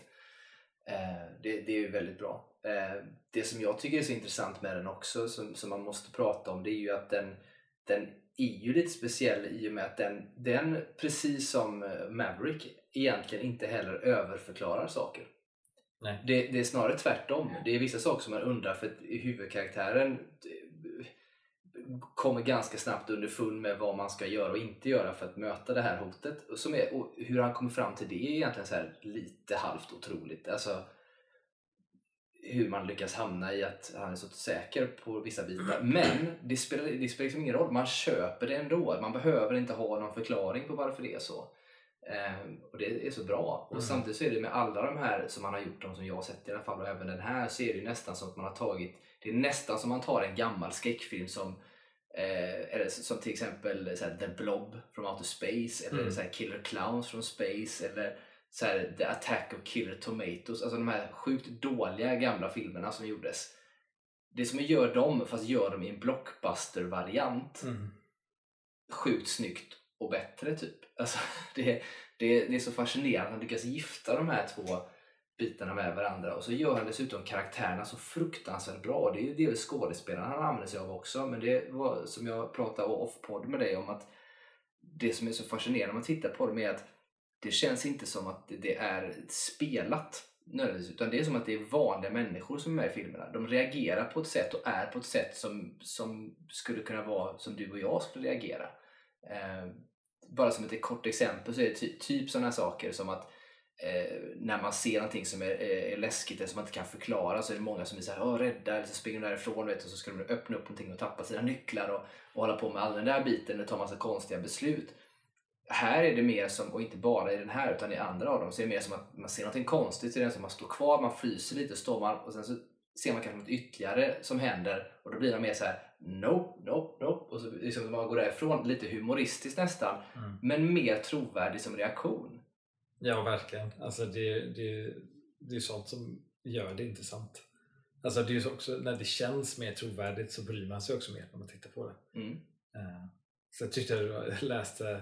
Eh, det, det är ju väldigt bra. Eh, det som jag tycker är så intressant med den också, som, som man måste prata om, det är ju att den, den är ju lite speciell i och med att den, den precis som eh, Maverick, egentligen inte heller överförklarar saker. Nej. Det, det är snarare tvärtom. Det är vissa saker som man undrar för huvudkaraktären kommer ganska snabbt underfund med vad man ska göra och inte göra för att möta det här hotet. Och, som är, och hur han kommer fram till det är egentligen så lite halvt otroligt. Alltså, hur man lyckas hamna i att han är så säker på vissa bitar. Men det spelar, det spelar liksom ingen roll, man köper det ändå. Man behöver inte ha någon förklaring på varför det är så. Ehm, och det är så bra. Och Mm. samtidigt så är det med alla de här som man har gjort, de som jag har sett i alla fall, och även den här, så är det ju nästan som att man har tagit, det är nästan som man tar en gammal skräckfilm som eh, eller som till exempel så här, The Blob från Outer Space eller Mm. så här, Killer Clowns från Space eller så här, The Attack of Killer Tomatoes. Alltså de här sjukt dåliga gamla filmerna som gjordes. Det som göra dem fast gör dem i en blockbuster-variant Mm. sjukt snyggt och bättre typ. Alltså, det, det, det är så fascinerande att lyckas gifta de här två bitarna med varandra och så gör han dessutom karaktärerna så fruktansvärt bra. Det är ju delvis skådespelarna han använder sig av också men det var som jag pratade off-podd med dig om att det som är så fascinerande när man tittar på dem är att det känns inte som att det är spelat nödvändigtvis utan det är som att det är vanliga människor som är med i filmerna. De reagerar på ett sätt och är på ett sätt som, som skulle kunna vara som du och jag skulle reagera. Eh, bara som ett kort exempel så är det ty typ sådana saker som att eh, när man ser någonting som är, är, är läskigt eller som man inte kan förklara så är det många som är såhär Åh, rädda eller så springer de därifrån vet, och så ska de öppna upp någonting och tappa sina nycklar och, och hålla på med all den där biten och ta massa konstiga beslut. Här är det mer som, och inte bara i den här utan i andra av dem, så är det mer som att man ser någonting konstigt så det som att man står kvar, man fryser lite, står man och sen så ser man kanske något ytterligare som händer och då blir det mer så här nope, nope, nope och så liksom man går därifrån lite humoristiskt nästan Mm. men mer trovärdig som reaktion. Ja, verkligen. Alltså det, det, det är sånt som gör det intressant. Alltså det är också, när det känns mer trovärdigt så bryr man sig också mer när man tittar på det. Mm. Eh, Så jag tyckte jag läste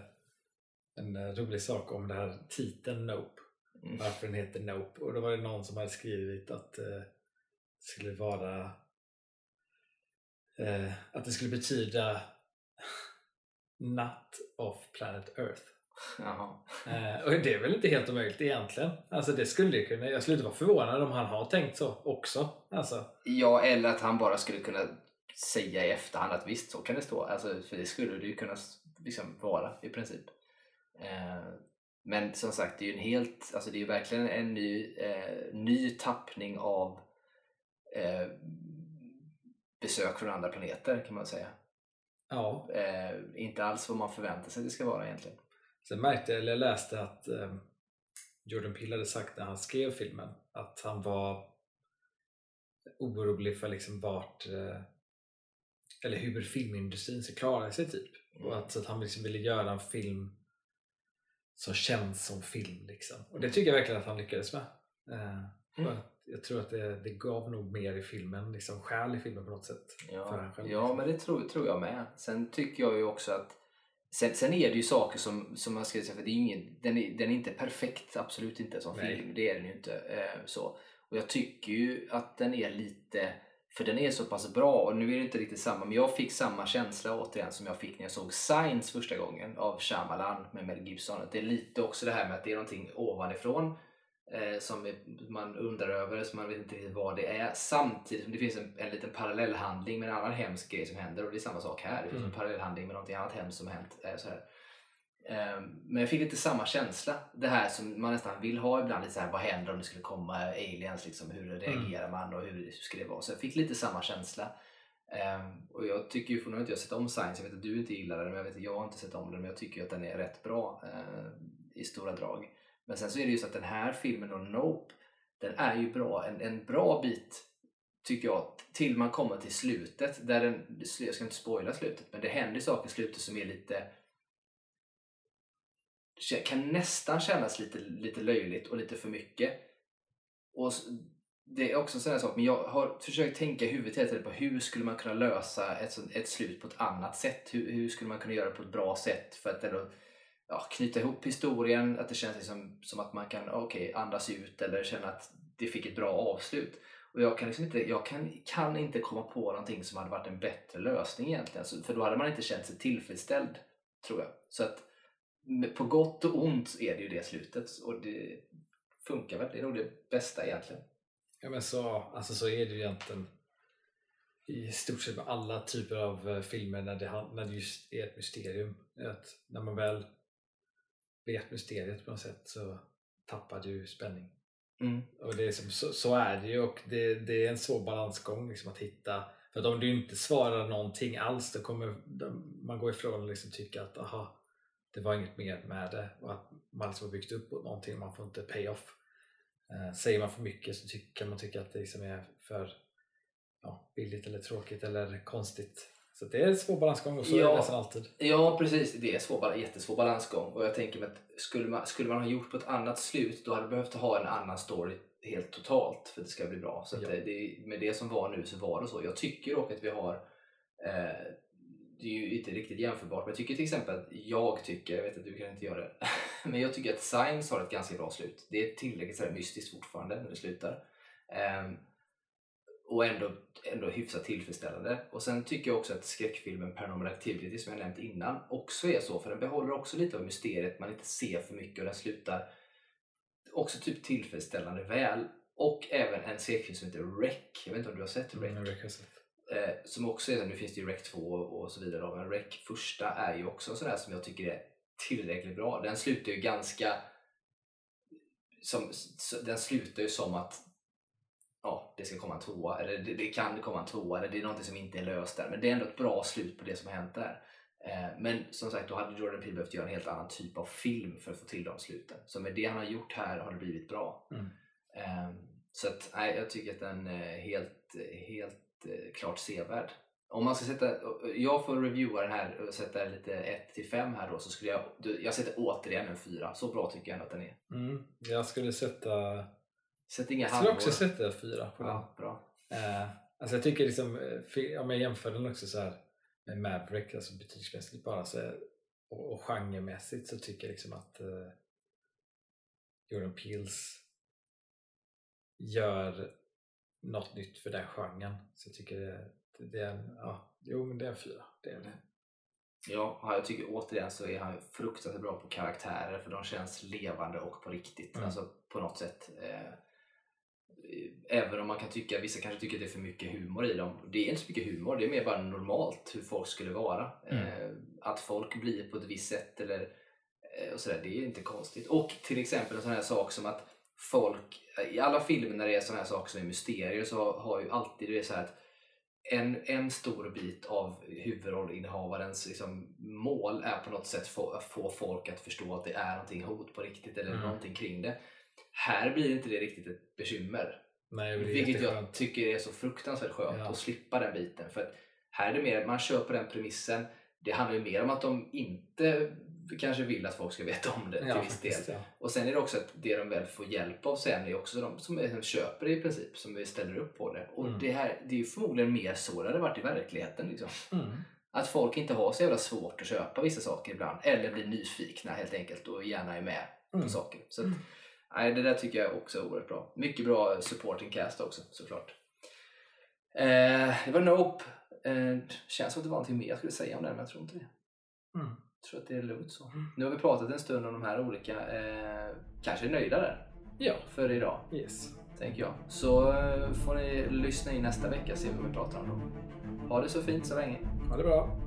en rolig sak om det här titeln Nope. Mm. Varför den heter Nope. Och då var det någon som hade skrivit att eh, det skulle vara eh, att det skulle betyda Not of Planet Earth. Eh, och det är väl inte helt omöjligt egentligen. Alltså det skulle ju kunna, jag skulle inte vara förvånad om han har tänkt så också. Alltså, Ja, eller att han bara skulle kunna säga i efterhand att visst, så kan det stå. Alltså, för det skulle det ju kunna liksom vara i princip. Eh, men som sagt, det är ju en helt, alltså det är ju verkligen en ny, eh, ny tappning av eh, besök från andra planeter kan man säga. Ja. Inte alls vad man förväntar sig det ska vara egentligen. Sen märkte jag, eller jag läste att eh, Jordan Peele hade sagt när han skrev filmen att han var orolig för liksom vart eh, eller hur filmindustrin ska klara sig typ. Mm. Och att, så att han liksom ville göra en film som känns som film. Liksom. Och det tycker jag verkligen att han lyckades med. Eh, Mm. Jag tror att det, det gav nog mer i filmen, liksom själ i filmen på något sätt. för Ja, han själv, ja liksom. men det tror, tror jag med. Sen tycker jag ju också att Sen, sen är det ju saker som, som man ska säga, för det är ingen, den, är, den är inte perfekt, absolut inte som Nej. film. Det är den ju inte. Eh, så. Och jag tycker ju att den är lite, för den är så pass bra och nu är det inte riktigt samma, men jag fick samma känsla återigen som jag fick när jag såg Signs första gången av Shyamalan med Mel Gibson. Att det är lite också det här med att det är någonting ovanifrån eh, som man undrar över, så man vet inte riktigt vad det är. Samtidigt som det finns en, en liten parallellhandling med en annan hemsk grej som händer och det är samma sak här. Det finns Mm. en parallellhandling med någonting annat hemskt som har hänt. Eh, så här. Eh, men jag fick lite samma känsla. Det här som man nästan vill ha ibland. Lite så här, vad händer om det skulle komma aliens? Liksom, hur reagerar man och hur, ska det vara? Så jag fick lite samma känsla. Eh, och jag tycker ju, har inte jag sett om Science, jag vet att du inte gillar den, men jag vet att jag har inte sett om den, men jag tycker att den är rätt bra eh, i stora drag. Men sen så är det ju så att den här filmen och Nope, den är ju bra, en, en bra bit tycker jag, till man kommer till slutet. Där den, jag ska inte spoila slutet, men det händer saker i slutet som är lite kan nästan kännas lite, lite löjligt och lite för mycket. Och det är också en sån här sak, men jag har försökt tänka i huvudet hela tiden på hur skulle man kunna lösa ett, ett slut på ett annat sätt? Hur, hur skulle man kunna göra det på ett bra sätt för att ändå ja, knyta ihop historien, att det känns liksom, som att man kan okay, andas ut eller känna att det fick ett bra avslut. Och jag kan, liksom inte, jag kan, kan inte komma på någonting som hade varit en bättre lösning egentligen. Så, för då hade man inte känt sig tillfredsställd, tror jag. Så att på gott och ont är det ju det slutet. Och det funkar väl. Det är nog det bästa egentligen. Ja men så, alltså så är det ju egentligen i stort sett med alla typer av eh, filmer när det, när det just är ett mysterium. Att när man väl vet mysteriet på något sätt så tappar du spänning. Mm. Och det är som, så, så är det ju och det, det är en svår balansgång liksom att hitta. För att om du inte svarar någonting alls då kommer man gå ifrån och liksom tycka att aha, det var inget mer med det och att man liksom har byggt upp någonting och man får inte pay-off. Eh, säger man för mycket så kan man tycka att det liksom är för ja, billigt eller tråkigt eller konstigt. Så det är en svår balansgång och så är Ja. det nästan alltid. Ja, precis. Det är svår, bal- jättesvår balansgång. Och jag tänker mig att skulle man, skulle man ha gjort på ett annat slut då hade det behövt ha en annan story helt totalt för att det ska bli bra. Så Ja. det, det, med det som var nu så var det så. Jag tycker dock att vi har eh, det är ju inte riktigt jämförbart, men jag tycker till exempel att jag tycker, jag vet att du kan inte göra det, men jag tycker att Science har ett ganska bra slut. Det är tillräckligt så mystiskt fortfarande när det slutar. Ehm, och ändå, ändå hyfsat tillfredsställande. Och sen tycker jag också att skräckfilmen Paranormal Activity som jag nämnt innan också är så, för den behåller också lite av mysteriet, man inte ser för mycket och den slutar också typ tillfredsställande väl. Och även en skräckfilm som heter Rec, jag vet inte om du har sett? Mm, har sett. Eh, som också är, nu finns det ju Rec 2 och så vidare men Rec första är ju också sådär som jag tycker är tillräckligt bra. Den slutar ju ganska som, den slutar ju som att ja, det ska komma en tvåa, eller det, det kan komma en tvåa, eller det är någonting som inte är löst där. Men det är ändå ett bra slut på det som har hänt där. Eh, men som sagt, då hade Jordan Peele behövt göra en helt annan typ av film för att få till de sluten. Så med det han har gjort här har det blivit bra. Mm. Eh, så att, nej, jag tycker att den är helt, helt eh, klart sevärd. Om man ska sätta, jag får reviewa den här och sätta lite 1 till 5 här då så skulle jag, jag sätter återigen en 4. Så bra tycker jag ändå att den är. Mm. Jag skulle sätta Sätt inga Jag skulle halvor. också sätta fyra på den. Ja, bra. Eh, alltså jag tycker liksom, eh, om jag jämför den också så här med Maverick, alltså betygsmässigt bara så, och, och genremässigt så tycker jag liksom att eh, Jordan Peels gör något nytt för den genren. Så jag tycker det, det, det är en, ja, jo men det är en fyra. Det är det. Ja, jag tycker återigen så är han fruktansvärt bra på karaktärer för de känns levande och på riktigt. Mm. Alltså på något sätt. Eh, även om man kan tycka, vissa kanske tycker att det är för mycket humor i dem. Det är inte så mycket humor, det är mer bara normalt hur folk skulle vara. Mm. Eh, att folk blir på ett visst sätt eller eh, och sådär, det är inte konstigt. Och till exempel en sån här sak som att folk, i alla filmer när det är sådana här saker som är mysterier så har ju alltid det så att en, en stor bit av huvudrollinnehavarens liksom, mål är på något sätt få, att få folk att förstå att det är någonting hot på riktigt eller Mm. någonting kring det. Här blir inte det riktigt ett bekymmer. Nej, Vilket jag jätteskönt. tycker är så fruktansvärt skönt Ja. att slippa den biten. För att här är det mer, man kör på den premissen. Det handlar ju mer om att de inte kanske vill att folk ska veta om det Ja, till viss del. ja. Och sen är det också att det de väl får hjälp av sen är också de som köper det i princip, som ställer upp på det. Och Mm. det, här, det är ju förmodligen mer så det hade varit i verkligheten. Liksom. Mm. Att folk inte har så jävla svårt att köpa vissa saker ibland. Eller blir nyfikna helt enkelt och gärna är med Mm. på saker. Så att, Mm. Nej, det där tycker jag också är oerhört bra. Mycket bra supporting cast också såklart. Eh, det var Nope. Eh, känns som att det var någonting mer jag skulle säga om den, men jag tror inte det. Mm. Jag tror att det är lugnt så. Mm. Nu har vi pratat en stund om de här olika, eh, kanske är nöjda där Ja, för idag, yes. tänker jag. Så eh, får ni lyssna in nästa vecka och se vad vi pratar om då. Ha det så fint så länge. Ha det bra.